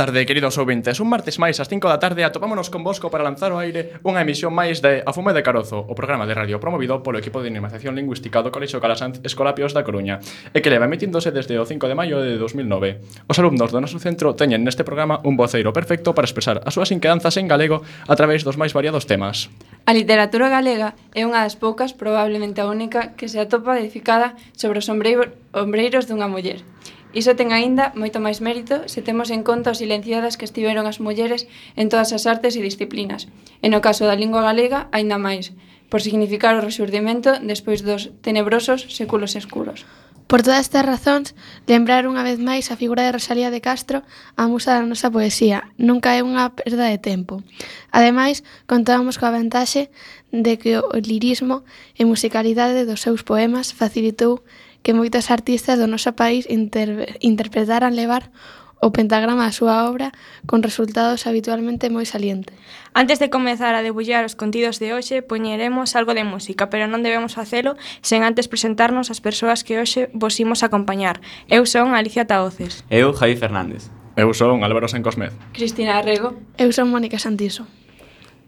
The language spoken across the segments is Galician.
tarde, queridos ouvintes. Un martes máis ás 5 da tarde atopámonos con Bosco para lanzar ao aire unha emisión máis de A Fume de Carozo, o programa de radio promovido polo equipo de Animación Lingüística do Colexo Calasanz Escolapios da Coruña e que leva emitíndose desde o 5 de maio de 2009. Os alumnos do noso centro teñen neste programa un voceiro perfecto para expresar as súas inquedanzas en galego a través dos máis variados temas. A literatura galega é unha das poucas, probablemente a única, que se atopa edificada sobre os ombreiros dunha muller Iso ten aínda moito máis mérito se temos en conta os silenciadas que estiveron as mulleres en todas as artes e disciplinas, e no caso da lingua galega aínda máis, por significar o resurdimento despois dos tenebrosos séculos escuros. Por todas estas razóns, lembrar unha vez máis a figura de Rosalía de Castro, a musa da nosa poesía, nunca é unha perda de tempo. Ademais, contábamos coa vantaxe de que o lirismo e musicalidade dos seus poemas facilitou que moitos artistas do noso país inter interpretaran levar o pentagrama a súa obra con resultados habitualmente moi salientes. Antes de comezar a debullar os contidos de hoxe, poñeremos algo de música, pero non debemos facelo sen antes presentarnos as persoas que hoxe vos imos acompañar. Eu son Alicia Taoces. Eu, Javi Fernández. Eu son Álvaro Sencosmez. Cristina Arrego. Eu son Mónica Santiso.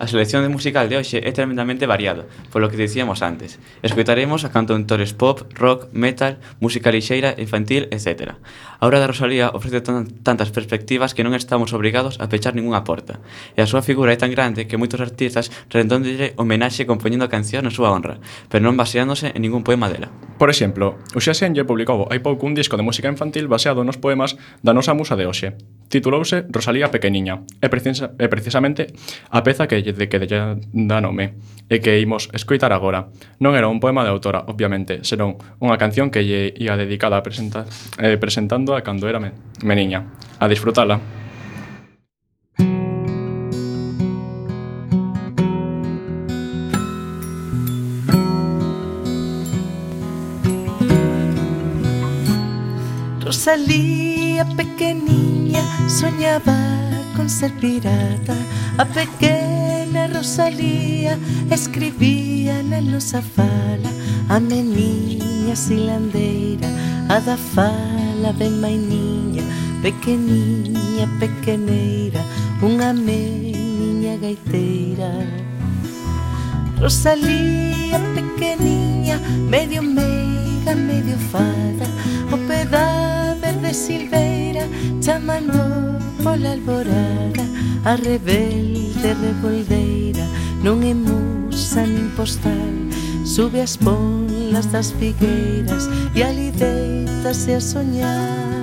A selección de musical de hoxe é tremendamente variada, polo que dicíamos antes. Escoitaremos a cantautores pop, rock, metal, música lixeira, infantil, etc. A obra de Rosalía ofrece tantas perspectivas que non estamos obrigados a pechar ningunha porta. E a súa figura é tan grande que moitos artistas rendóndelle homenaxe compoñendo cancións na súa honra, pero non baseándose en ningún poema dela. Por exemplo, o Xaxenlle publicou hai pouco un disco de música infantil baseado nos poemas da nosa musa de hoxe. Titulouse Rosalía Pequeniña, e, precisa, e precisamente a peza que de que lle dá nome, e que imos escoitar agora. Non era un poema de autora, obviamente, senón unha canción que lle ia dedicada a presentar, eh, presentando a cando era meniña. A disfrutala. Rosalía pequeniña soñaba con ser pirata, a pequeña Rosalía escribía na nosa fala A meniña silandeira A da fala la ve mai niña Pequeniña, pequeneira Unha meniña gaiteira. Rosalía, pequeniña Medio meiga, medio fada O peda de Silveira Chamando pola alborada A rebelde revoldeira Non é musa nin postal Sube as pontas tendas das figueiras E ali deitase a soñar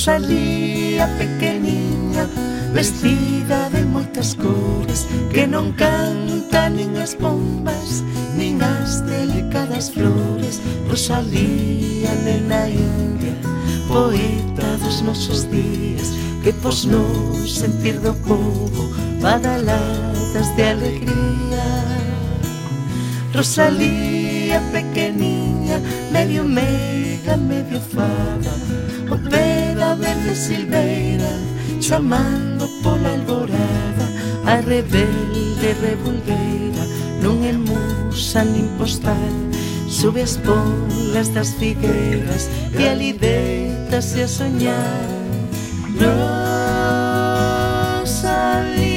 Rosalía pequeniña Vestida de moitas cores Que non canta nin as bombas Nin as delicadas flores. Rosalía nena india Poeta dos nosos días Que pos no sentir do povo Badaladas de alegría. Rosalía pequeniña Medio mega, medio fada de Silveira Chamando pola alborada A rebelde revolveira Non elmusa nin postal. Sube as polas das figueiras E ali deitase a soñar. Rosalía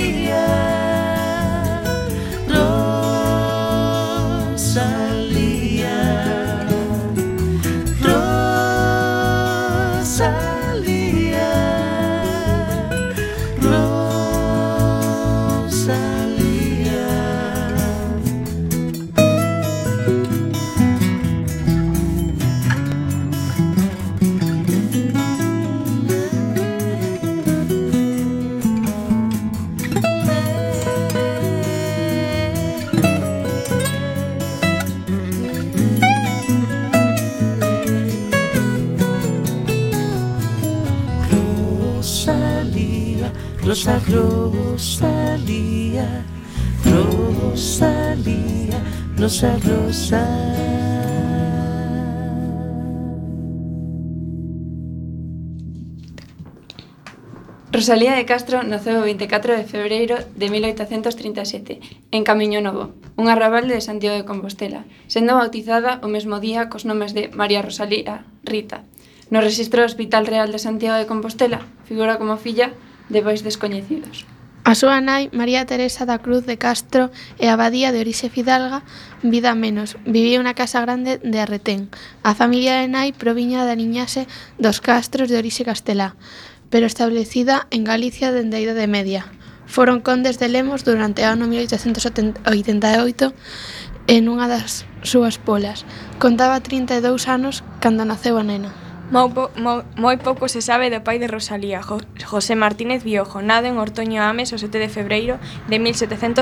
Rosa, Rosalía, Rosalía, Rosa, Rosa. Rosalía de Castro naceu o 24 de febreiro de 1837 en Camiño Novo, un arrabal de Santiago de Compostela, sendo bautizada o mesmo día cos nomes de María Rosalía Rita. No rexistro do Hospital Real de Santiago de Compostela figura como filla de bois descoñecidos. A súa nai, María Teresa da Cruz de Castro e a abadía de Orixe Fidalga, vida menos, vivía unha casa grande de Arretén. A familia de nai proviña da niñase dos castros de Orixe Castelá, pero establecida en Galicia dende a Idade Media. Foron condes de Lemos durante o ano 1888 en unha das súas polas. Contaba 32 anos cando naceu a nena. Moi, po, mo, moi pouco se sabe do pai de Rosalía, jo, José Martínez Biojo, nado en Ortoño Ames o 7 de febreiro de 1798.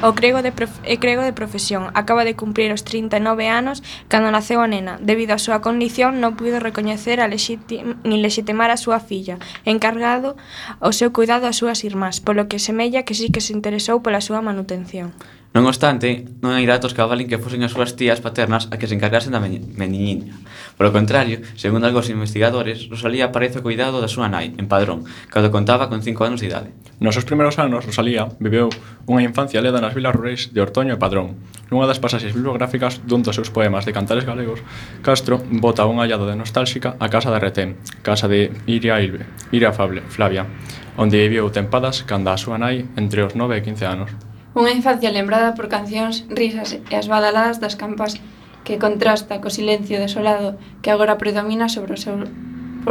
O crego de, prof, e crego de profesión, acaba de cumprir os 39 anos cando naceu a nena. Debido á súa condición, non puido recoñecer a lexitim, ni lexitimar a súa filla, encargado o seu cuidado ás súas irmás, polo que semella que sí que se interesou pola súa manutención. Non obstante, non hai datos que avalen que fosen as súas tías paternas a que se encargasen da meniñiña. o contrario, segundo algos investigadores, Rosalía aparece o cuidado da súa nai, en Padrón, cando contaba con 5 anos de idade. Nos seus primeiros anos, Rosalía viveu unha infancia leda nas vilas rurais de Ortoño e Padrón. Nunha das pasaxes bibliográficas dun dos seus poemas de cantares galegos, Castro bota unha hallado de nostálxica a casa de Retén, casa de Iria Ilbe, Iria Fable, Flavia, onde viviu tempadas canda a súa nai entre os 9 e 15 anos. Unha infancia lembrada por cancións, risas e as badaladas das campas que contrasta co silencio desolado que agora predomina sobre o seu,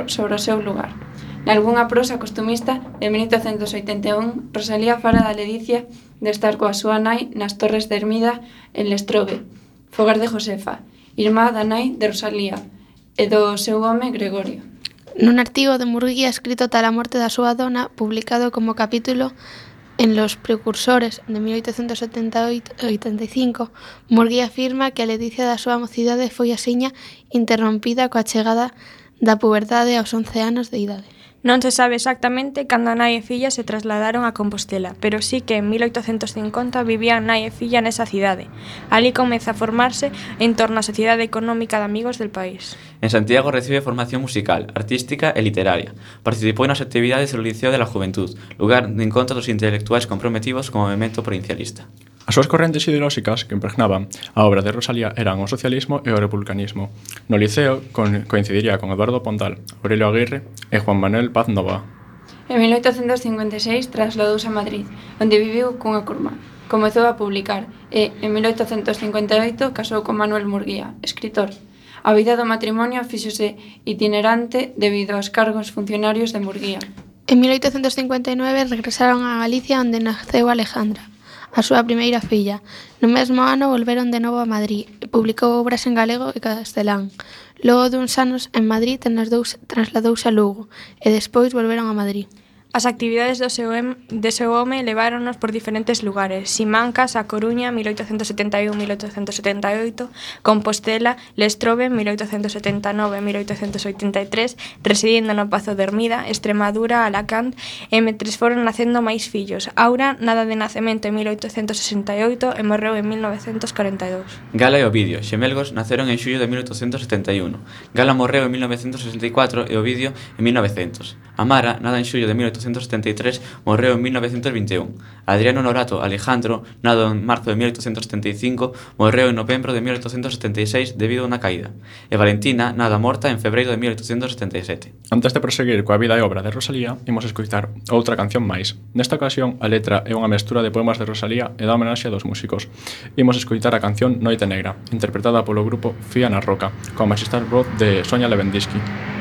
sobre o seu lugar. Nalgúnha prosa costumista de 1881, Rosalía fala da ledicia de estar coa súa nai nas Torres de Hermida en Lestrobe, fogar de Josefa, irmá da nai de Rosalía e do seu home Gregorio. Nun artigo de Murguía escrito tal a morte da súa dona, publicado como capítulo En Los precursores, de 1875, Murguía afirma que a ledicia da súa mocidade foi axiña interrompida coa chegada da puberdade aos 11 anos de idade. Non se sabe exactamente cando a nai e filla se trasladaron a Compostela, pero sí que en 1850 vivían nai e filla nesa cidade. Ali comeza a formarse en torno á Sociedade Económica de Amigos del País. En Santiago recibe formación musical, artística e literaria. Participou nas actividades do Liceo de la Juventud, lugar de encontro dos intelectuais comprometidos co movimento provincialista. As súas correntes ideolóxicas que impregnaban a obra de Rosalía eran o socialismo e o republicanismo. No liceo coincidiría con Eduardo Pontal, Aurelio Aguirre e Juan Manuel Paz Nova. En 1856 trasladouse a Madrid, onde viviu cunha curma. Comezou a publicar e, en 1858, casou con Manuel Murguía, escritor. A vida do matrimonio fíxose itinerante debido aos cargos funcionarios de Murguía. En 1859 regresaron a Galicia onde naceu Alejandra, a súa primeira filla. No mesmo ano volveron de novo a Madrid e publicou obras en galego e castelán. Logo duns anos en Madrid trasladouse a Lugo e despois volveron a Madrid. As actividades do seu, em, de seu home leváronos por diferentes lugares. Simancas, A Coruña, 1871-1878, Compostela, Lestrobe, 1879-1883, residindo no Pazo de Hermida, Extremadura, Alacant, e metres foron nacendo máis fillos. Aura, nada de nacemento en 1868 e morreu en 1942. Gala e Ovidio, xemelgos, naceron en xullo de 1871. Gala morreu en 1964 e Ovidio en 1900. Amara, nada en xullo de 1800 1873, morreu en 1921. Adriano Norato Alejandro, nado en marzo de 1875, morreu en novembro de 1876 debido a unha caída. E Valentina, nada morta en febreiro de 1877. Antes de proseguir coa vida e obra de Rosalía, imos escoitar outra canción máis. Nesta ocasión, a letra é unha mestura de poemas de Rosalía e da homenaxe dos músicos. Imos escoitar a canción Noite Negra, interpretada polo grupo Fía na Roca, coa magistral voz de Sonia Lewandowski.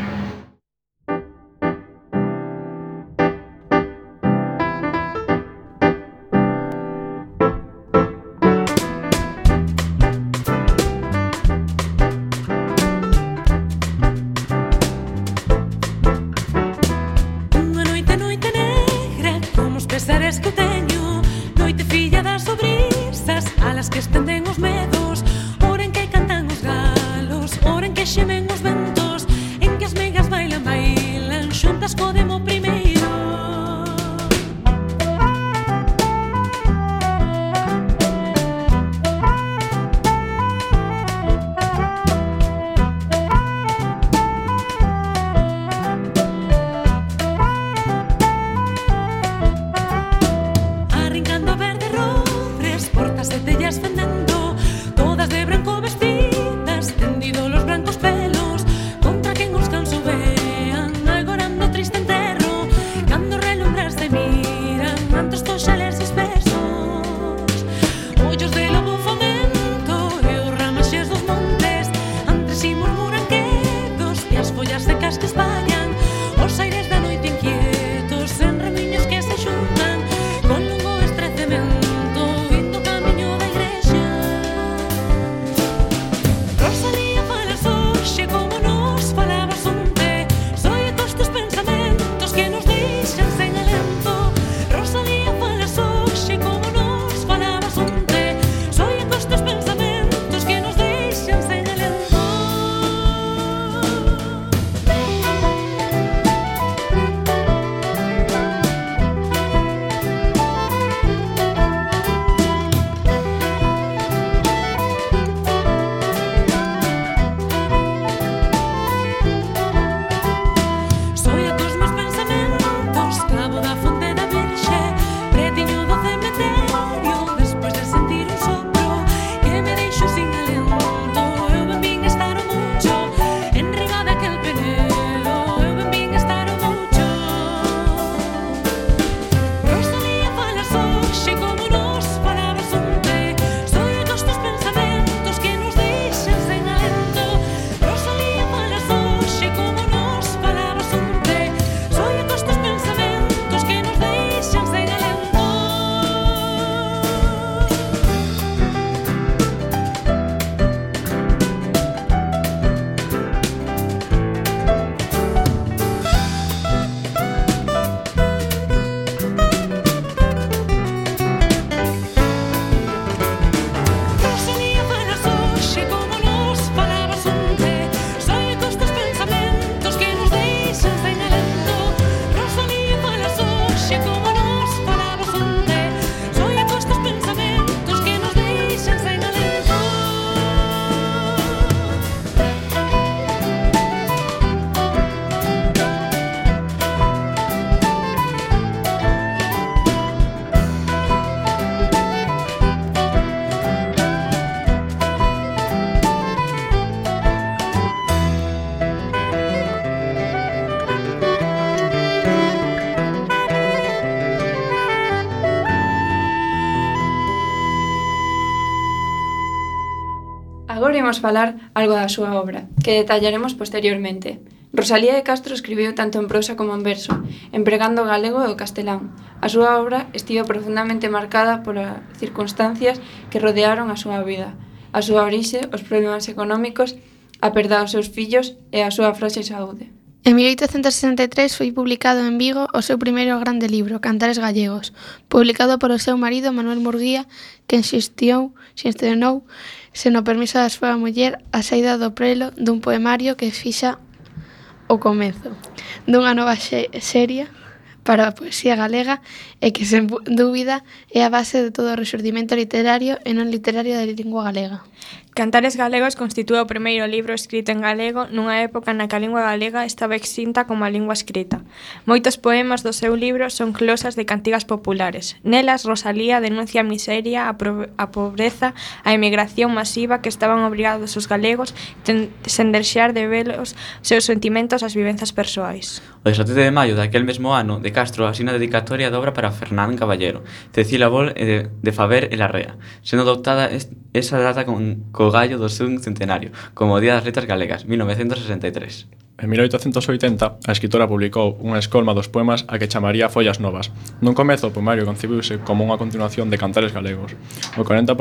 imos falar algo da súa obra, que detallaremos posteriormente. Rosalía de Castro escribiu tanto en prosa como en verso, empregando o galego e o castelán. A súa obra estivo profundamente marcada polas circunstancias que rodearon a súa vida, a súa orixe, os problemas económicos, a perda dos seus fillos e a súa frágil saúde. En 1863 foi publicado en Vigo o seu primeiro grande libro, Cantares Gallegos, publicado polo seu marido Manuel Murguía, que xestiou, xestionou sen o permiso da súa muller, a saída do prelo dun poemario que fixa o comezo dunha nova xe serie para a poesía galega e que, sen dúbida, é a base de todo o resurdimento literario e non literario da lingua galega. Cantares galegos constitúe o primeiro libro escrito en galego nunha época na que a lingua galega estaba extinta como a lingua escrita. Moitos poemas do seu libro son glosas de cantigas populares. Nelas, Rosalía denuncia a miseria, a, a pobreza, a emigración masiva que estaban obrigados os galegos sen deixar de velos seus sentimentos ás vivenzas persoais. O 17 de maio daquel mesmo ano, de Castro asina dedicatoria da obra para Fernán Caballero, Cecilia Bol e eh, de, de Faber e Larrea, sendo adoptada esa data con, con o gallo do seu centenario, como o Día das Letras Galegas, 1963. En 1880, a escritora publicou unha escolma dos poemas a que chamaría Follas Novas. Nun comezo, o poemario concibiuse como unha continuación de cantares galegos. O 40%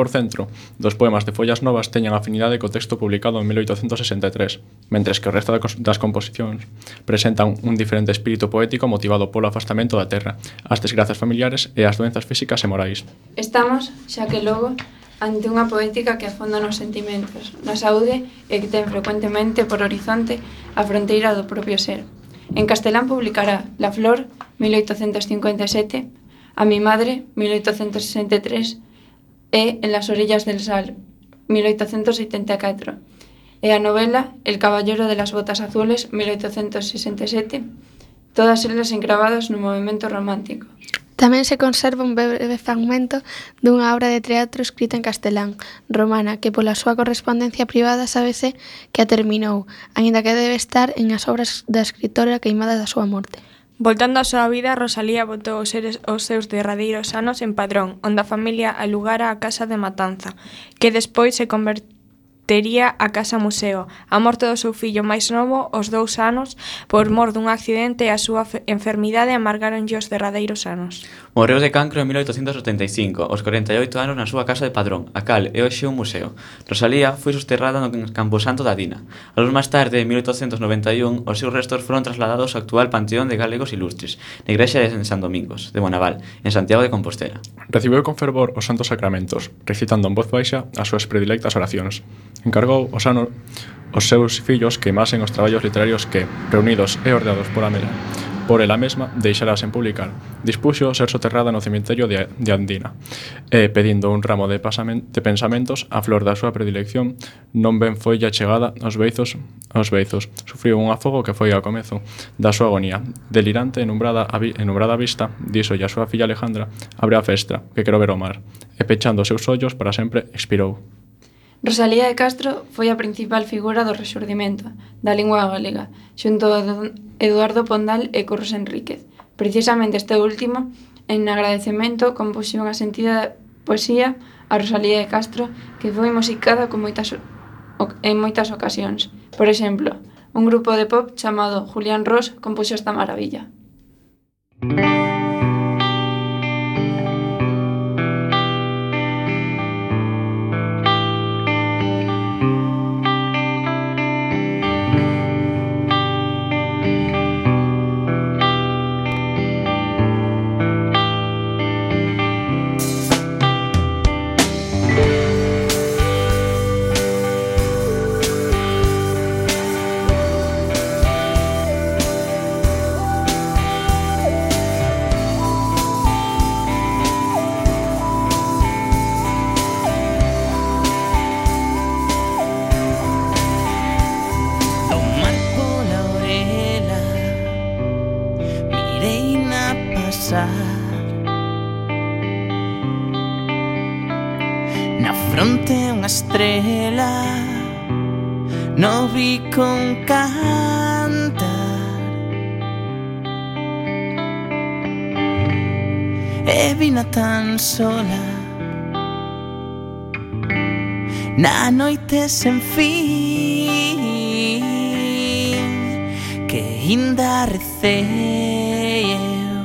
dos poemas de Follas Novas teñen afinidade co texto publicado en 1863, mentres que o resto das composicións presentan un diferente espírito poético motivado polo afastamento da terra, as desgracias familiares e as doenzas físicas e morais. Estamos, xa que logo, ante unha poética que afonda nos sentimentos, na saúde e que ten frecuentemente por horizonte a fronteira do propio ser. En castelán publicará La Flor, 1857, A mi madre, 1863, e En las orillas del sal, 1874, e a novela El caballero de las botas azules, 1867, todas elas engravadas no movimento romántico. Tamén se conserva un breve fragmento dunha obra de teatro escrita en castelán, romana, que pola súa correspondencia privada sábese que a terminou, aínda que debe estar en as obras da escritora queimada da súa morte. Voltando á súa vida, Rosalía botou os, seres, os seus derradeiros anos en Padrón, onde a familia alugara a casa de Matanza, que despois se convertiu tería a casa museo. A morte do seu fillo máis novo, os dous anos, por mor dun accidente e a súa enfermidade amargaronlle os derradeiros anos. Morreu de cancro en 1875, aos 48 anos na súa casa de Padrón, a cal é hoxe un museo. Rosalía foi sosterrada no Camposanto da Dina. Anos máis tarde, en 1891, os seus restos foron trasladados ao actual Panteón de Galegos Ilustres, na igrexa de San Domingos, de Bonaval, en Santiago de Compostela. Recibeu con fervor os santos sacramentos, recitando en voz baixa as súas predilectas oracións. Encargou os anos os seus fillos que queimasen os traballos literarios que, reunidos e ordeados por, a, por ela mesma, deixara sen publicar. Dispuxo ser soterrada no cemiterio de, de Andina, e, pedindo un ramo de, de pensamentos a flor da súa predilección, non ben foi a chegada aos beizos, aos beizos. Sufriu un afogo que foi ao comezo da súa agonía. Delirante, enumbrada a, vi, enumbrada a vista, diso a súa filla Alejandra, abre a festra, que quero ver o mar, e pechando os seus ollos para sempre expirou. Rosalía de Castro foi a principal figura do rexurdimento da lingua galega, xunto a Eduardo Pondal e Corros Enríquez. Precisamente este último, en agradecemento, compuxo unha sentida poesía a Rosalía de Castro que foi musicada con moitas en moitas ocasións. Por exemplo, un grupo de pop chamado Julián Ross compuxo esta maravilla. Música encantar. E vina tan sola na noite sen fin que inda recei eu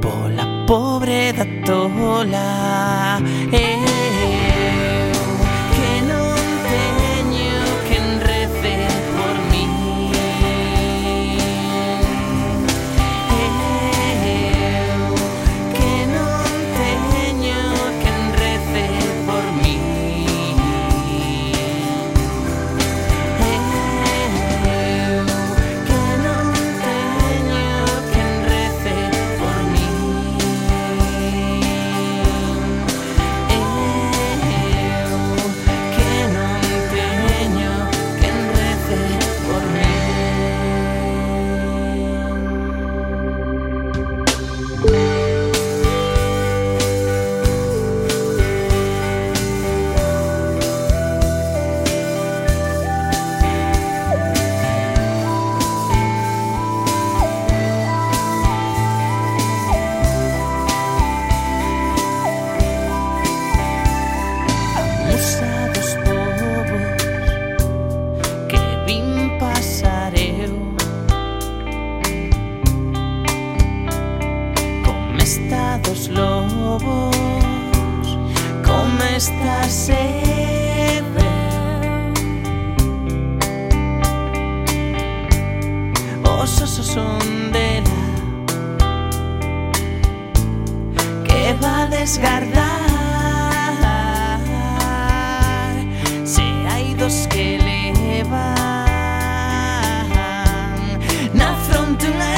pola pobre da tola. Eu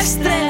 estrella.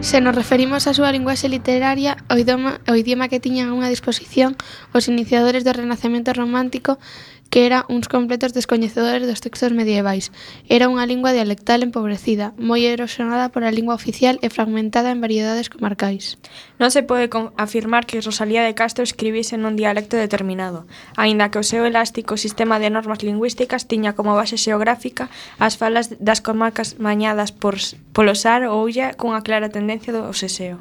Se nos referimos á súa linguaxe literaria, o idioma, o idioma que tiñan a unha disposición os iniciadores do Renacemento romántico que era uns completos descoñecedores dos textos medievais. Era unha lingua dialectal empobrecida, moi erosionada pola lingua oficial e fragmentada en variedades comarcais. Non se pode afirmar que Rosalía de Castro escribise nun dialecto determinado, aínda que o seu elástico sistema de normas lingüísticas tiña como base xeográfica as falas das comarcas mañadas por, polo Sar ou Ulla cunha clara tendencia do seseo.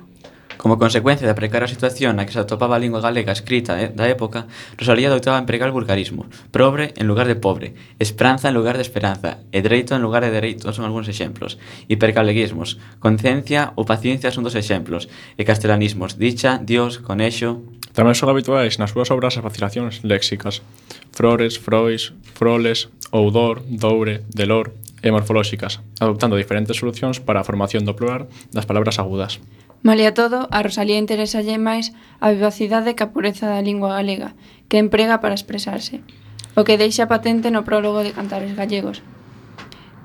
Como consecuencia da precaria situación na que se atopaba a lingua galega escrita eh, da época, Rosalía doutaba a empregar vulgarismos, probre en lugar de pobre, esperanza en lugar de esperanza, e dereito en lugar de dereito son algúns exemplos, hipercaleguismos, conciencia ou paciencia son dos exemplos, e castelanismos, dicha, dios, conexo... Tamén son habituais nas súas obras as vacilacións léxicas, frores, frois, froles, oudor, doure, delor, e morfolóxicas, adoptando diferentes solucións para a formación do plural das palabras agudas. Malia todo, a Rosalía interesalle máis a vivacidade que a pureza da lingua galega, que emprega para expresarse, o que deixa patente no prólogo de Cantares Gallegos.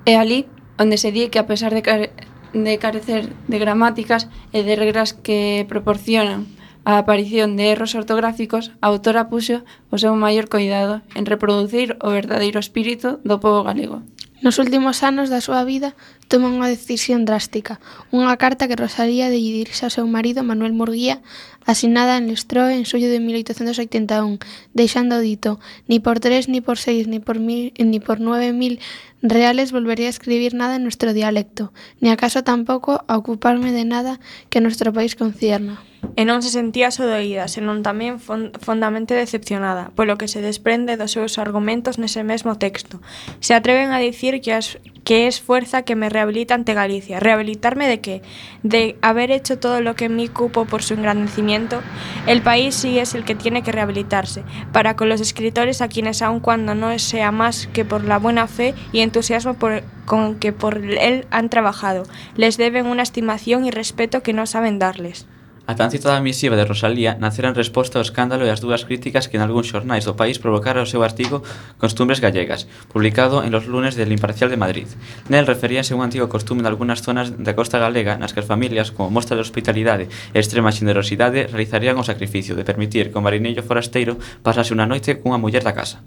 É ali onde se di que a pesar de, care de carecer de gramáticas e de regras que proporcionan a aparición de erros ortográficos, a autora puxo o seu maior coidado en reproducir o verdadeiro espírito do povo galego. Nos últimos anos da súa vida toma unha decisión drástica, unha carta que Rosalía de dirixe ao seu marido Manuel Murguía, asinada en Lestroe en xullo de 1881, deixando dito, ni por tres, ni por seis, ni por, mil, ni por nueve mil reales volvería a escribir nada en nuestro dialecto, ni acaso tampoco a ocuparme de nada que nuestro país concierna. E se sentía só doída, senón tamén fon fondamente decepcionada, polo que se desprende dos seus argumentos nese mesmo texto. Se atreven a dicir que, as, que es fuerza que me rehabilita ante Galicia. ¿Rehabilitarme de qué? De haber hecho todo lo que en mí cupo por su engrandecimiento. El país sí es el que tiene que rehabilitarse, para con los escritores a quienes aun cuando no sea más que por la buena fe y entusiasmo por, con que por él han trabajado. Les deben una estimación y respeto que no saben darles. A tan citada misiva de Rosalía nacera en resposta ao escándalo e as dúas críticas que en algúns xornais do país provocara o seu artigo Costumbres Gallegas, publicado en los lunes del Imparcial de Madrid. Nel referíase a un antigo costume en algunhas zonas da costa galega nas que as familias, como mostra de hospitalidade e extrema xenerosidade, realizarían o sacrificio de permitir que o marinello forasteiro pasase unha noite cunha muller da casa.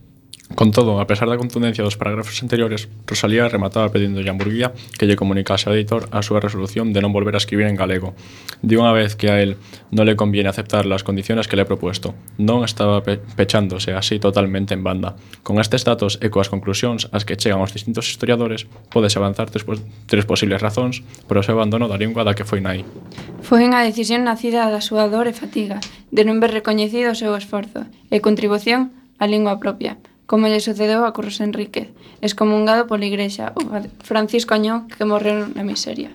Con todo, a pesar da contundencia dos parágrafos anteriores, Rosalía remataba pedindo a Hamburguía que lle comunicase ao editor a súa resolución de non volver a escribir en galego. De unha vez que a él non le conviene aceptar las condiciones que le he propuesto. Non estaba pe pechándose así totalmente en banda. Con estes datos e coas conclusións ás que chegan os distintos historiadores, podes avanzar tres, po tres posibles razóns para o seu abandono da lingua da que foi nai. Foi unha decisión nacida da súa dor e fatiga, de non ver recoñecido o seu esforzo e contribución á lingua propia, como lle sucedeu a Curros Enríquez, excomungado pola Igrexa, o Francisco Añó, que morreu na miseria.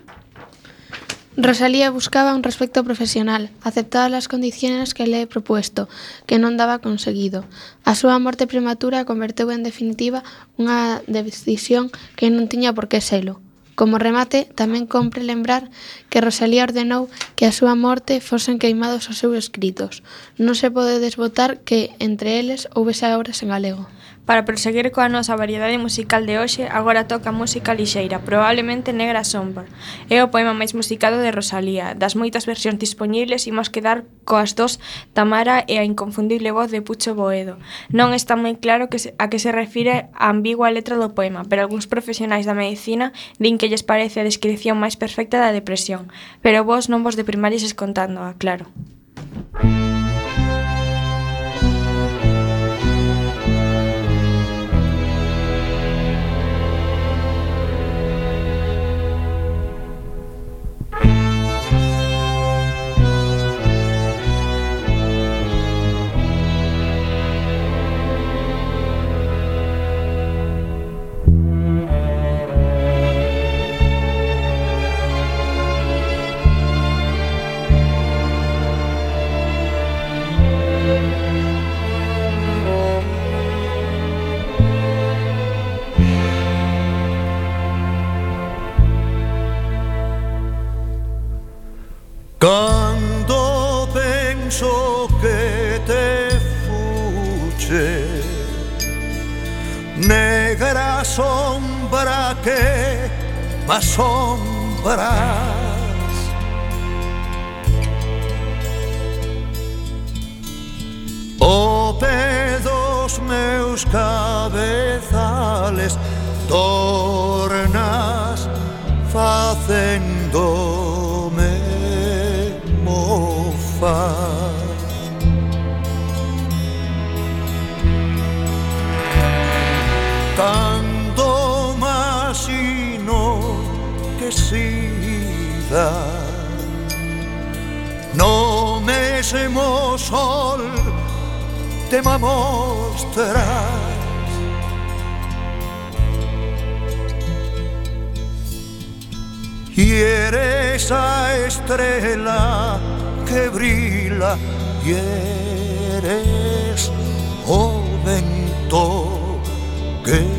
Rosalía buscaba un respecto profesional, aceptaba as condiciones que le he propuesto, que non daba conseguido. A súa morte prematura converteu en definitiva unha decisión que non tiña por que selo. Como remate, tamén compre lembrar que Rosalía ordenou que a súa morte fosen queimados os seus escritos. Non se pode desbotar que entre eles houvese obras en galego. Para proseguir coa nosa variedade musical de hoxe, agora toca música lixeira, probablemente Negra Sombra. É o poema máis musicado de Rosalía. Das moitas versións dispoñibles, imos quedar coas dos Tamara e a inconfundible voz de Pucho Boedo. Non está moi claro que se, a que se refire a ambigua letra do poema, pero algúns profesionais da medicina din que lles parece a descripción máis perfecta da depresión. Pero vos non vos deprimades escontándoa, claro. Música más sombras. O pedos meus cabezales tornas facendome mofar te mostrarás Y eres a estrela que brilla y eres o vento que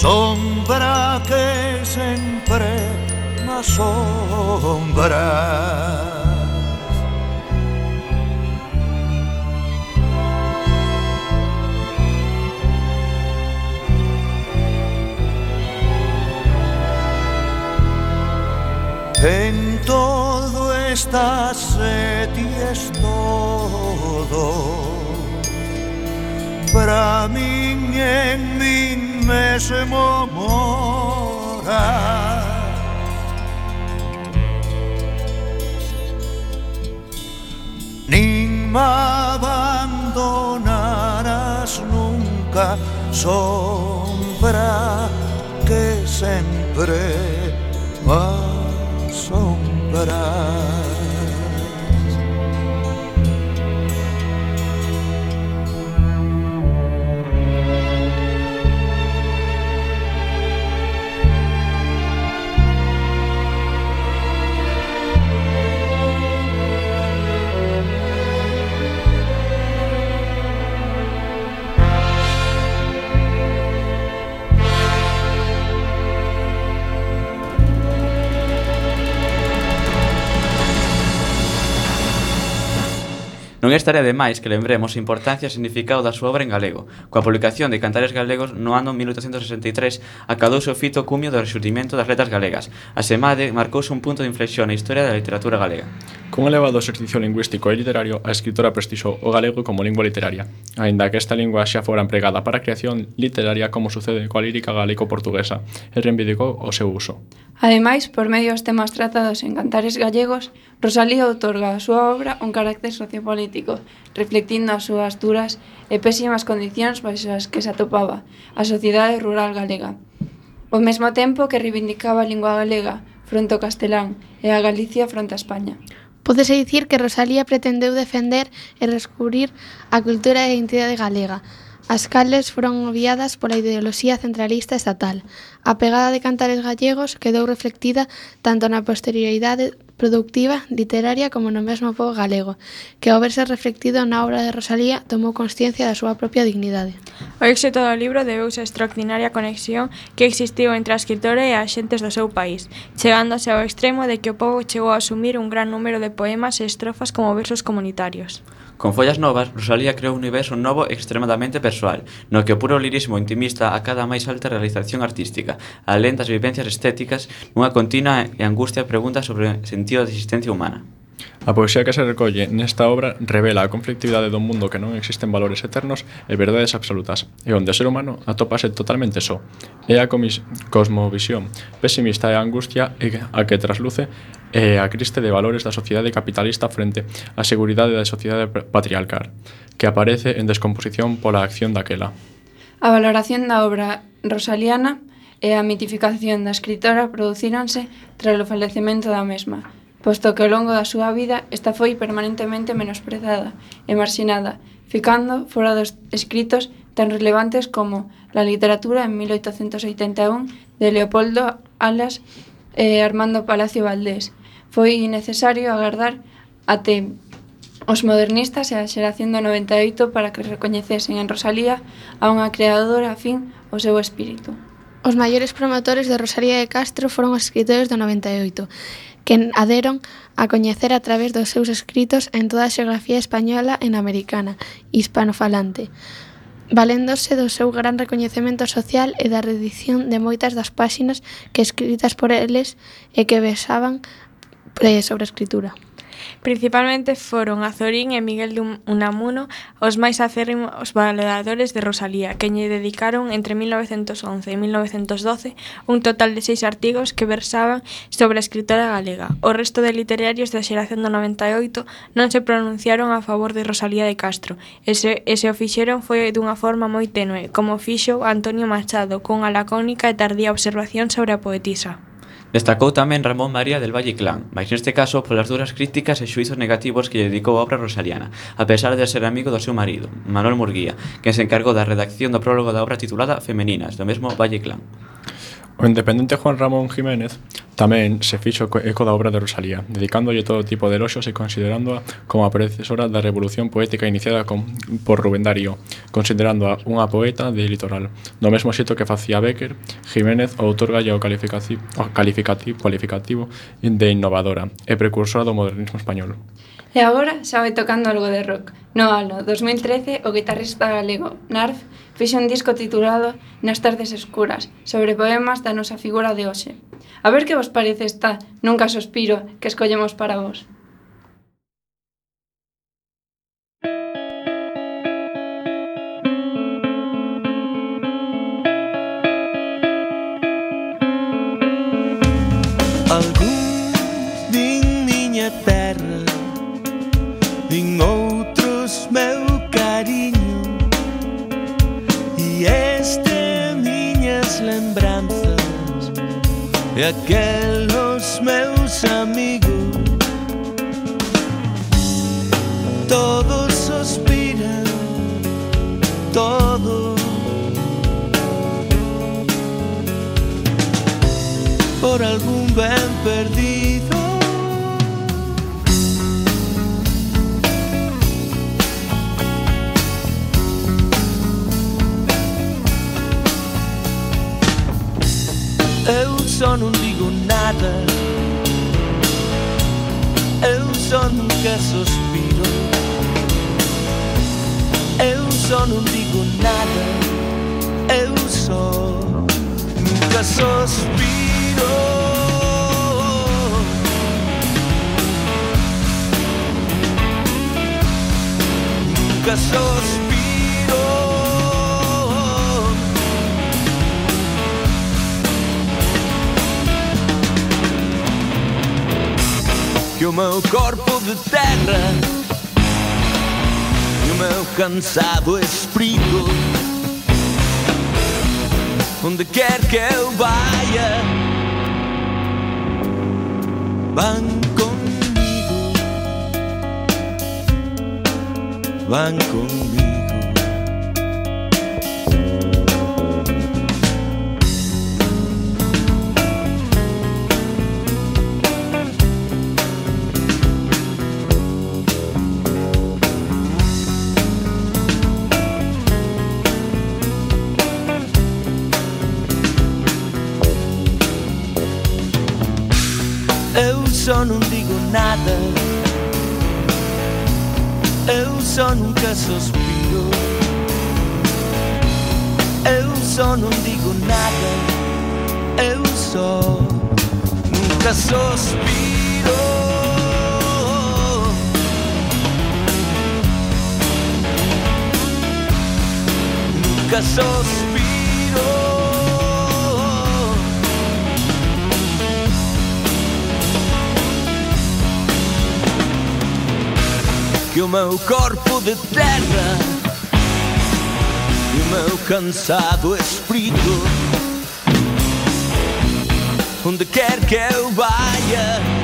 sombra que sempre me sombra. En todo estás ti es todo Para mí en mí mesmo mora. Nin me abandonarás nunca Sombra que sempre me asombras Non estaría de máis que lembremos a importancia e significado da súa obra en galego. Coa publicación de Cantares Galegos no ano 1863 acadouse o fito cumio do resurgimento das letras galegas. Asemade, marcouse un punto de inflexión na historia da literatura galega. Cun elevado exercicio lingüístico e literario, a escritora prestixou o galego como lingua literaria, aínda que esta lingua xa fora empregada para a creación literaria como sucede coa lírica galego-portuguesa, e reivindicou o seu uso. Ademais, por medio dos temas tratados en Cantares Gallegos, Rosalía outorga a súa obra un carácter sociopolítico, reflectindo as súas duras e pésimas condicións baixo as que se atopaba a sociedade rural galega. Ao mesmo tempo que reivindicaba a lingua galega fronte ao castelán e a Galicia fronte a España. Pódese dicir que Rosalía pretendeu defender e descubrir a cultura e a identidade galega, as cales foron obviadas pola ideoloxía centralista estatal. A pegada de cantares gallegos quedou reflectida tanto na posterioridade productiva, literaria como no mesmo povo galego, que ao verse reflectido na obra de Rosalía tomou consciencia da súa propia dignidade. O éxito do libro debeuse a extraordinaria conexión que existiu entre a escritora e as xentes do seu país, chegándose ao extremo de que o povo chegou a asumir un gran número de poemas e estrofas como versos comunitarios. Con Follas novas, Rosalía creou un universo novo extremadamente persoal, no que o puro lirismo intimista acada cada máis alta realización artística, alén das vivencias estéticas, nunha continua e angustia pregunta sobre o sentido da existencia humana. A poesía que se recolle nesta obra revela a conflictividade do mundo que non existen valores eternos e verdades absolutas, e onde o ser humano atopase totalmente só. É a comis cosmovisión pesimista e a angustia a que trasluce e a criste de valores da sociedade capitalista frente á seguridade da sociedade patriarcal, que aparece en descomposición pola acción daquela. A valoración da obra rosaliana e a mitificación da escritora producíronse tras o falecemento da mesma, posto que ao longo da súa vida esta foi permanentemente menosprezada e marxinada, ficando fora dos escritos tan relevantes como la literatura en 1881 de Leopoldo Alas e Armando Palacio Valdés, foi necesario agardar até os modernistas e a xeración do 98 para que recoñecesen en Rosalía a unha creadora afín ao seu espírito. Os maiores promotores de Rosalía de Castro foron os escritores do 98, que aderon a coñecer a través dos seus escritos en toda a xeografía española e na americana, hispanofalante, valéndose do seu gran recoñecemento social e da redición de moitas das páxinas que escritas por eles e que besaban Sobre a escritura. Principalmente foron Azorín e Miguel de Unamuno os máis acérrimos valoradores de Rosalía, que lle dedicaron entre 1911 e 1912 un total de seis artigos que versaban sobre a escritora galega. O resto de literarios da xeración do 98 non se pronunciaron a favor de Rosalía de Castro, e se, e se o fixeron foi dunha forma moi tenue, como fixo Antonio Machado, cunha lacónica e tardía observación sobre a poetisa. Destacou tamén Ramón María del Valle Inclán, máis neste caso polas duras críticas e xuizos negativos que lle dedicou a obra rosaliana, a pesar de ser amigo do seu marido, Manuel Murguía, que se encargou da redacción do prólogo da obra titulada Femeninas, do mesmo Valle Inclán. O independente Juan Ramón Jiménez tamén se fixo eco da obra de Rosalía, dedicándolle todo tipo de eloxos e considerándoa como a predecesora da revolución poética iniciada con, por Rubén Darío, considerándoa unha poeta de litoral. Do mesmo xeito que facía Becker, Jiménez outorgalle o calificativo, o calificativo, cualificativo de innovadora e precursora do modernismo español. E agora xa vai tocando algo de rock. No ano 2013, o guitarrista galego Narf fixe un disco titulado Nas tardes escuras, sobre poemas da nosa figura de hoxe. A ver que vos parece esta Nunca sospiro que escollemos para vos. E aquelos meus amigos Todos suspiran Todos por algún ben perdido. Só non digo nada. Eu só nunca suspiro. Eu só non digo nada. Eu só nunca suspiro. Nunca suspiro. Que o meu corpo de terra e o meu cansado espírito onde quer que eu vaya, van comigo, van comigo. Só não digo nada. Eu só nunca suspiro. Eu só non digo nada. Eu só nunca suspiro. Nunca suspiro que o meu corpo de terra e o meu cansado espírito onde quer que eu vaya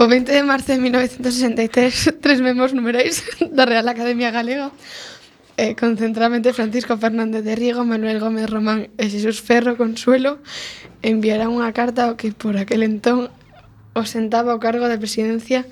O 20 de marzo de 1963, tres membros numerais da Real Academia Galega. Eh, concentramente Francisco Fernández de Riego, Manuel Gómez Román e Xesús Ferro Consuelo enviará unha carta ao que por aquel entón osentaba o cargo de presidencia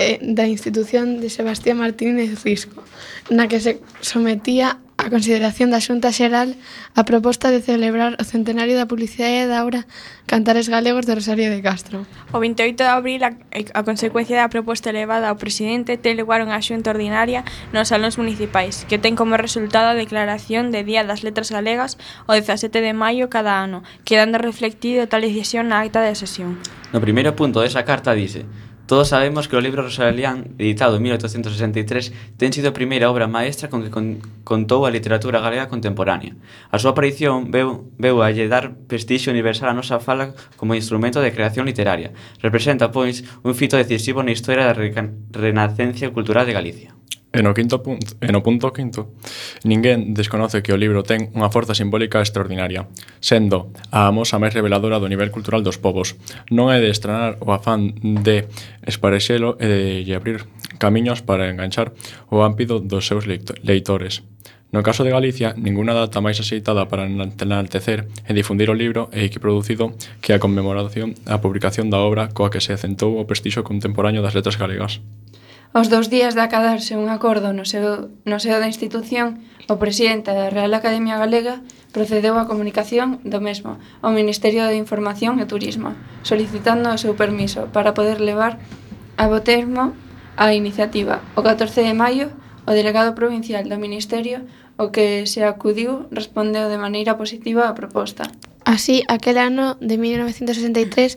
eh, da institución de Sebastián Martínez Risco, na que se sometía a consideración da Xunta Xeral a proposta de celebrar o centenario da publicidade da obra Cantares Galegos de Rosario de Castro. O 28 de abril, a, a consecuencia da proposta elevada ao presidente, ten lugar unha xunta ordinaria nos salóns municipais, que ten como resultado a declaración de Día das Letras Galegas o 17 de maio cada ano, quedando reflectido tal decisión na acta de sesión. No primeiro punto desa carta dice Todos sabemos que o libro Rosalián, editado en 1863, ten sido a primeira obra maestra con que con, contou a literatura galega contemporánea. A súa aparición veu, veu a lle dar prestixio universal a nosa fala como instrumento de creación literaria. Representa, pois, un fito decisivo na historia da renacencia cultural de Galicia. E no, quinto punto, e no punto quinto, ninguén desconoce que o libro ten unha forza simbólica extraordinaria, sendo a amosa máis reveladora do nivel cultural dos povos. Non é de estranar o afán de esparexelo e de abrir camiños para enganchar o ámpido dos seus leitores. No caso de Galicia, ninguna data máis aceitada para enaltecer e difundir o libro e equiproducido que a conmemoración a publicación da obra coa que se acentou o prestixo contemporáneo das letras galegas. Aos dous días de acadarse un acordo no seu, no seo da institución, o presidente da Real Academia Galega procedeu á comunicación do mesmo ao Ministerio de Información e Turismo, solicitando o seu permiso para poder levar a botermo a iniciativa. O 14 de maio, o delegado provincial do Ministerio, o que se acudiu, respondeu de maneira positiva á proposta. Así, aquel ano de 1963,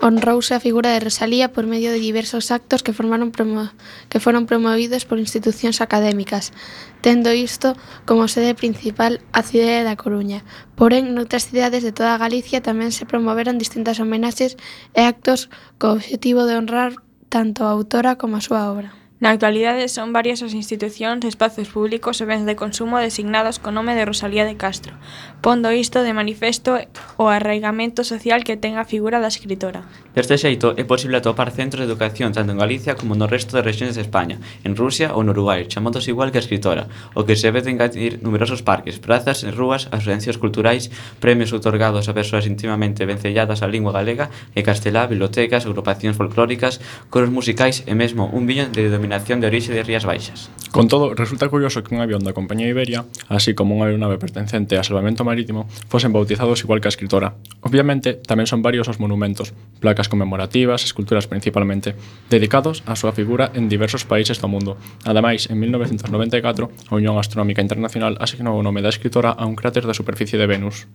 Honrouse a figura de Rosalía por medio de diversos actos que, formaron promo que foron promovidos por institucións académicas, tendo isto como sede principal a cidade da Coruña. Porén, noutras cidades de toda Galicia tamén se promoveron distintas homenaxes e actos co obxectivo de honrar tanto a autora como a súa obra. Na actualidade son varias as institucións, espazos públicos e bens de consumo designados co nome de Rosalía de Castro, pondo isto de manifesto o arraigamento social que ten a figura da escritora. Deste xeito, é posible atopar centros de educación tanto en Galicia como no resto de rexións de España, en Rusia ou no Uruguai, chamados igual que a escritora, o que se ve engadir numerosos parques, prazas e rúas, asociacións culturais, premios otorgados a persoas intimamente vencelladas á lingua galega e castelá, bibliotecas, agrupacións folclóricas, coros musicais e mesmo un viño de denominación de orixe de Rías Baixas. Con todo, resulta curioso que un avión da compañía Iberia, así como unha aeronave pertencente a salvamento marítimo, fosen bautizados igual que a escritora. Obviamente, tamén son varios os monumentos, placas conmemorativas, esculturas principalmente, dedicados á súa figura en diversos países do mundo. Ademais, en 1994, a Unión Astronómica Internacional asignou o nome da escritora a un cráter da superficie de Venus.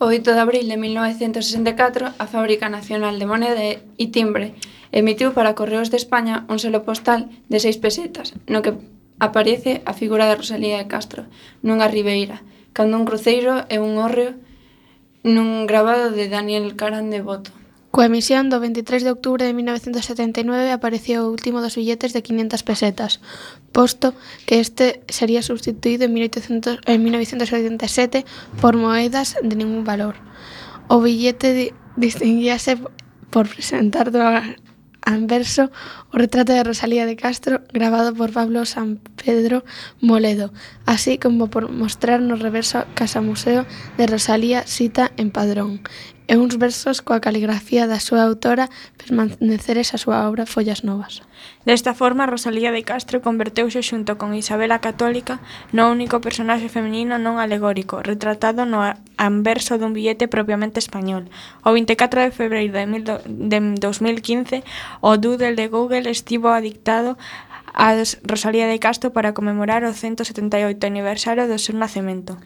O 8 de abril de 1964, a Fábrica Nacional de Moneda e Timbre emitiu para Correos de España un selo postal de seis pesetas, no que aparece a figura de Rosalía de Castro nunha ribeira, cando un cruceiro e un hórreo nun grabado de Daniel Caran de Boto. Coa emisión do 23 de outubro de 1979 apareceu o último dos billetes de 500 pesetas, posto que este sería substituído en, 1800, en 1987 por moedas de ningún valor. O billete distinguíase por presentar dúas anverso o retrato de Rosalía de Castro grabado por Pablo San Pedro Moledo, así como por mostrar no reverso Casa Museo de Rosalía Sita en Padrón, e uns versos coa caligrafía da súa autora permaneceres a súa obra Follas Novas. Desta forma, Rosalía de Castro converteuse xunto con Isabel a Católica no único personaxe feminino non alegórico, retratado no anverso dun billete propiamente español. O 24 de febreiro de, mil do, de 2015, o Doodle de Google estivo adictado a Rosalía de Castro para conmemorar o 178 aniversario do seu nacemento.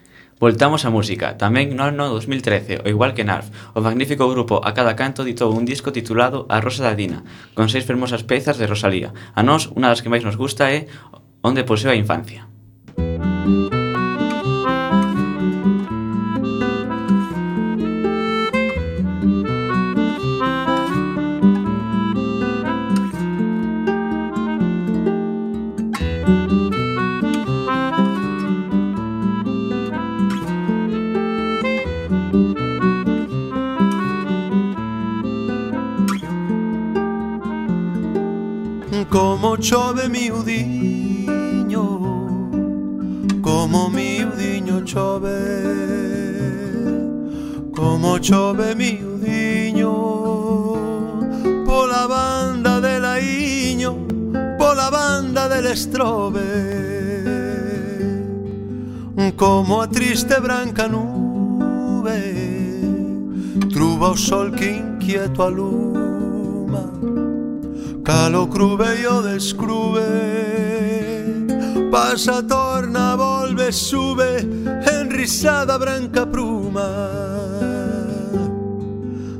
Voltamos á música, tamén no ano 2013, o igual que Narf, o magnífico grupo A Cada Canto ditou un disco titulado A Rosa da Dina, con seis fermosas pezas de Rosalía. A nós, unha das que máis nos gusta é Onde poseo a infancia. Como chove miudiño Como miudiño chove Como chove miudiño Pola banda de Laiño Pola banda del Estrobe Como a triste branca nube Truba o sol que inquieto a luz Calo crube e o descrube. Pasa, torna, volve, sube. Enrisada branca pruma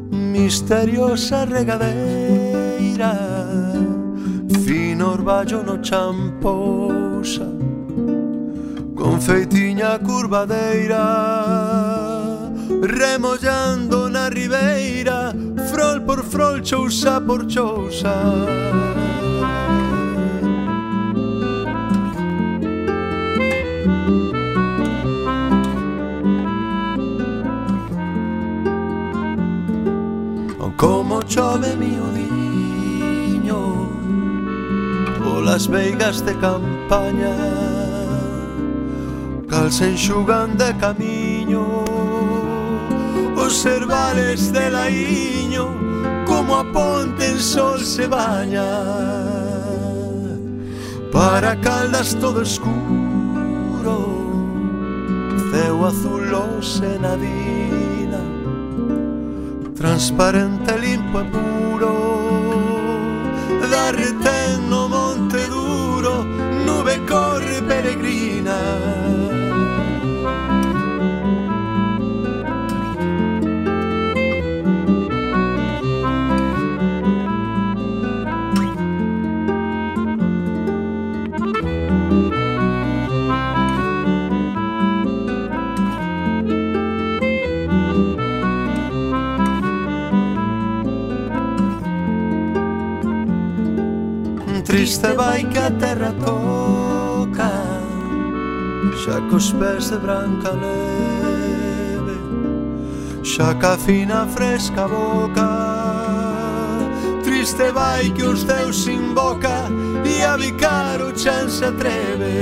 Misteriosa regadeira. Fino orballo no champosa. Con feitiña curvadeira. Remollando na ribeira por frol, chousa por chousa Como chove miudiño Polas veigas de campaña Cal se enxugan de camiño Os cervales de la como a ponte en sol se baña Para caldas todo escuro Ceo azul o senadina Transparente, limpo e puro Da retén no monte duro Nube corre peregrina xa cos pés de branca neve xa ca fina fresca boca. Triste vai que os deus invoca e a bicar o chan se atreve.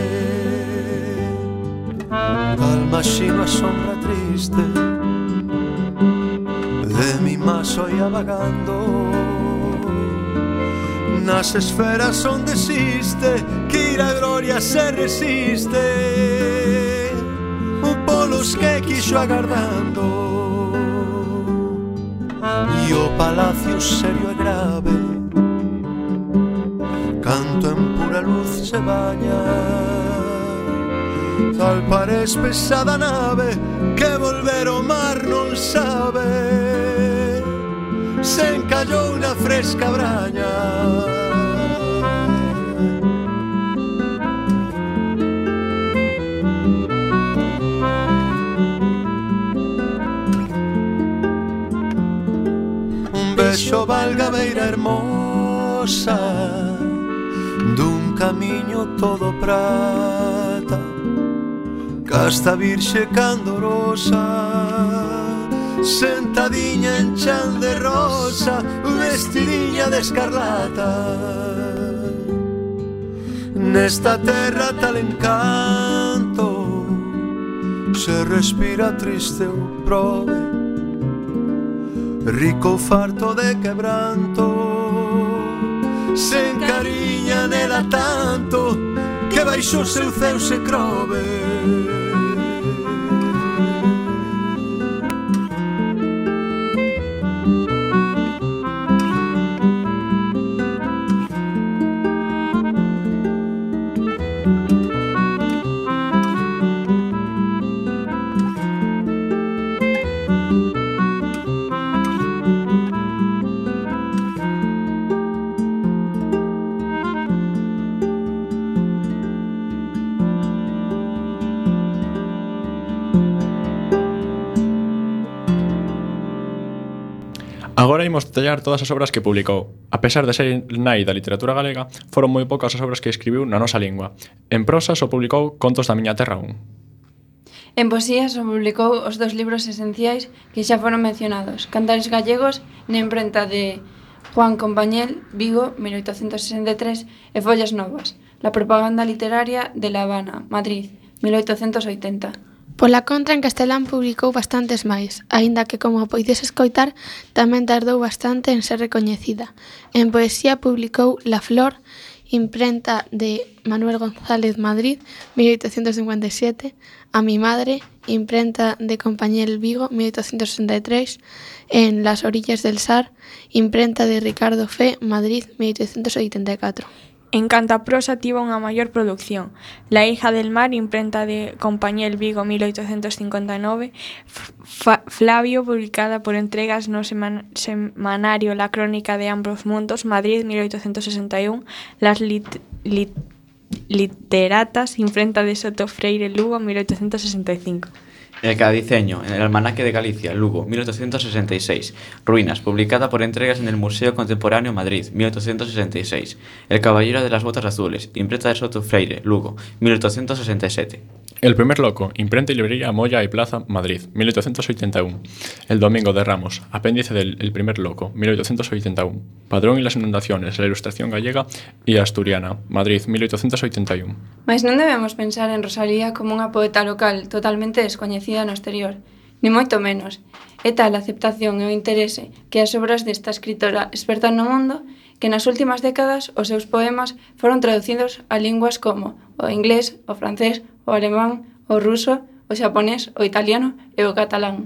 Calma xino a sombra triste de mi maso ia vagando. Nas esferas onde existe Que ir a gloria se resiste. Polos que quixo agardando. E o oh, palacio serio e grave Canto en pura luz se baña. Tal parece pesada nave que volver o mar non sabe se encallou na fresca braña. Un beso valga beira hermosa dun camiño todo prata casta virxe candorosa. Sentadiña en chan de rosa Vestidiña de escarlata. Nesta terra tal encanto Se respira triste un prove. Rico farto de quebranto Se encariña nela tanto Que baixo seu ceu se crove. ollar todas as obras que publicou. A pesar de ser nai da literatura galega, foron moi poucas as obras que escribiu na nosa lingua. En prosa só publicou Contos da miña terra 1. En poesía só publicou os dous libros esenciais que xa foron mencionados, Cantares Gallegos na imprenta de Juan Compañel, Vigo, 1863, e Follas Novas, La propaganda literaria de La Habana, Madrid, 1880. Pois Pola contra, en castelán publicou bastantes máis, aínda que, como poides escoitar, tamén tardou bastante en ser recoñecida. En poesía publicou La Flor, imprenta de Manuel González Madrid, 1857, A mi madre, imprenta de Compañel Vigo, 1863, en Las orillas del Sar, imprenta de Ricardo Fe, Madrid, 1884. En canto a prosa tivo unha maior produción: La hija del mar, imprenta de Compañel Vigo (1859), Flavio, publicada por entregas no semanario La crónica de ambos mundos, Madrid (1861), Las lit lit literatas, imprenta de Soto Freire Lugo (1865). El Cadiceño, en el Almanaque de Galicia, Lugo, 1866. Ruinas, publicada por entregas en el Museo Contemporáneo Madrid, 1866. El Caballero de las Botas Azules, imprenta de Soto Freire, Lugo, 1867. El primer loco, imprenta y librería Moya y Plaza, Madrid, 1881. El Domingo de Ramos, apéndice del el primer loco, 1881. Padrón y las inundaciones, la ilustración gallega e asturiana, Madrid, 1881. Mas non debemos pensar en Rosalía como unha poeta local totalmente descoñecida no exterior, ni moito menos. É tal a aceptación e o interese que as obras desta escritora experta no mundo que nas últimas décadas os seus poemas foron traducidos a linguas como o inglés, o francés, o alemán, o ruso, o xaponés, o italiano e o catalán.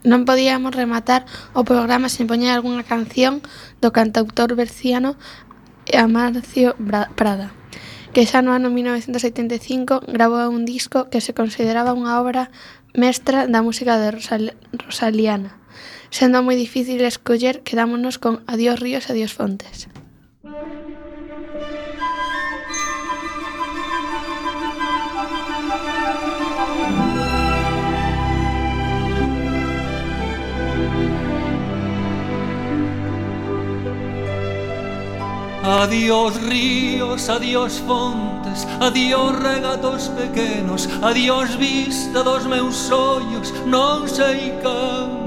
Non podíamos rematar o programa sen poñer algunha canción do cantautor berciano Amarcio Prada, que xa no ano 1975 gravou un disco que se consideraba unha obra mestra da música de Rosal Rosaliana. Sendo moi difícil escoller, quedámonos con Adiós ríos, adiós fontes. Adiós ríos, adiós fontes, adiós regatos pequenos, adiós vista dos meus ollos, non sei cando.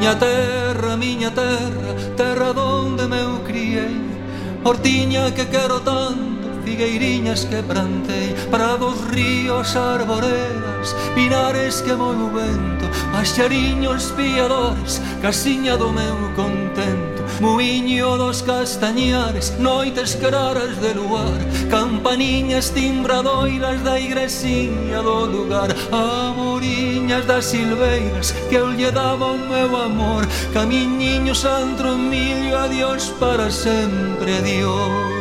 Miña terra, miña terra, terra donde me eu criei. Hortiña que quero tanto, figueiriñas que plantei. Prados, ríos, arboredas, pinares que moi o vento. Paxariños piadores, casiña do meu contento. Muiño dos castañares, noites claras de luar. Campaniñas timbradoiras da igresiña do lugar. Amorín camiñas das silveiras que eu lle daba o meu amor. Camiñinho santro milio, adiós para sempre, Dios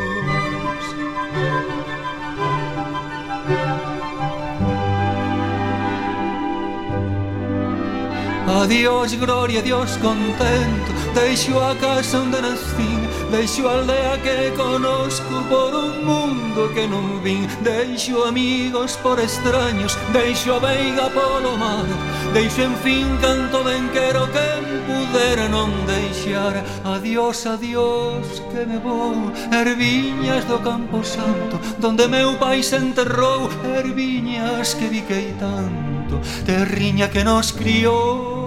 Adiós gloria, adiós contento. Deixo a casa onde nacín Deixo a aldea que conozco por un mundo que non vin. Deixo amigos por extraños, deixo a veiga polo mar. Deixo en fin canto ben quero que pudera non deixar. Adiós, adiós, que me vou. Erviñas do Campo Santo, donde meu pai se enterrou. Erviñas que viquei tanto, terriña que nos criou.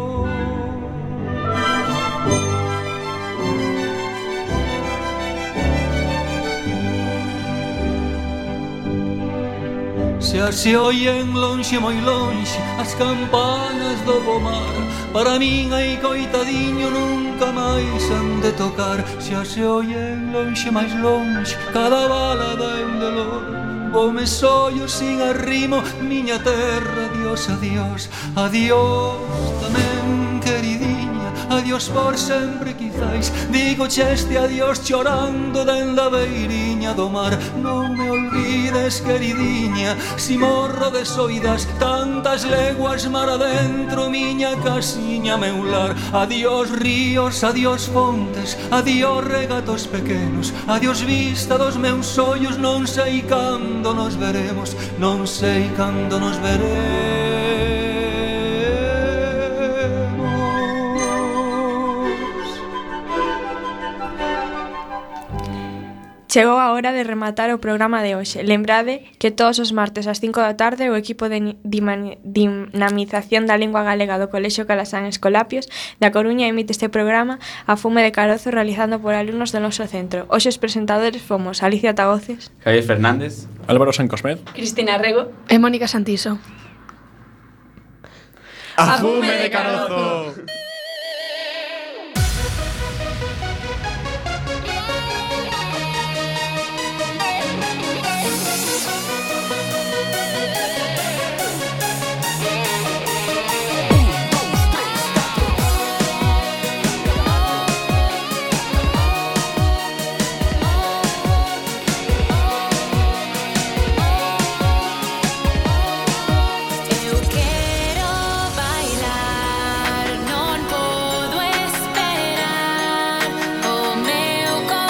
Xa se oyen lonxe moi lonxe as campanas do pomar Para min aí coitadiño nunca máis han de tocar. Se se oyen lonxe máis lonxe cada balada da un dolor Vome sollo sin arrimo, miña terra, adiós, adiós. Adiós tamén, queridinha, adiós por sempre quizáis Digo cheste adiós chorando den labeiri camiña do mar Non me olvides, queridiña Si morro de soidas Tantas leguas mar adentro Miña casiña meular. Adiós ríos, adiós fontes Adiós regatos pequenos Adiós vista dos meus ollos Non sei cando nos veremos Non sei cando nos veremos. Chegou a hora de rematar o programa de hoxe. Lembrade que todos os martes ás 5 da tarde o equipo de dinamización da lingua galega do Colexio Calasán Escolapios da Coruña emite este programa a fume de carozo realizando por alumnos do noso centro. Hoxe os presentadores fomos Alicia Tagoces, Javier Fernández, Álvaro Sancosmed, Cristina Rego e Mónica Santiso. ¡A fume de carozo!